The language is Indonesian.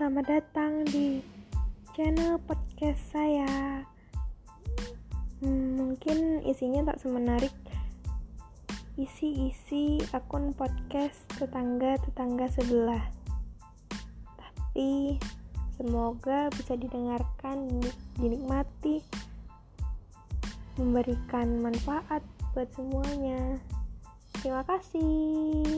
selamat datang di channel podcast saya. Hmm, mungkin isinya tak semenarik isi-isi akun podcast tetangga-tetangga sebelah. Tapi semoga bisa didengarkan, dinikmati, memberikan manfaat buat semuanya. Terima kasih.